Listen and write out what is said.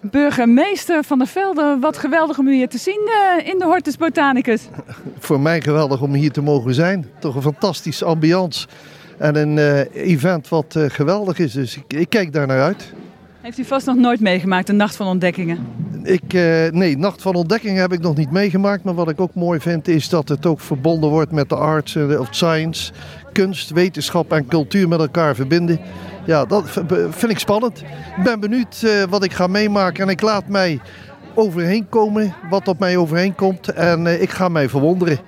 Burgemeester van der Velde, wat geweldig om u hier te zien uh, in de Hortus Botanicus. Voor mij geweldig om hier te mogen zijn. Toch een fantastische ambiance. En een uh, event wat uh, geweldig is. Dus ik, ik, kijk daar naar uit. Heeft u vast nog nooit meegemaakt, een Nacht van Ontdekkingen? Ik, nee, Nacht van Ontdekkingen heb ik nog niet meegemaakt. Maar wat ik ook mooi vind is dat het ook verbonden wordt met de arts of science. Kunst, wetenschap en cultuur met elkaar verbinden ja, dat vind ik spannend. Ik ben benieuwd uh, wat ik ga meemaken en ik laat mij overheen komen, wat op mij overheen komt. En ik ga mij verwonderen.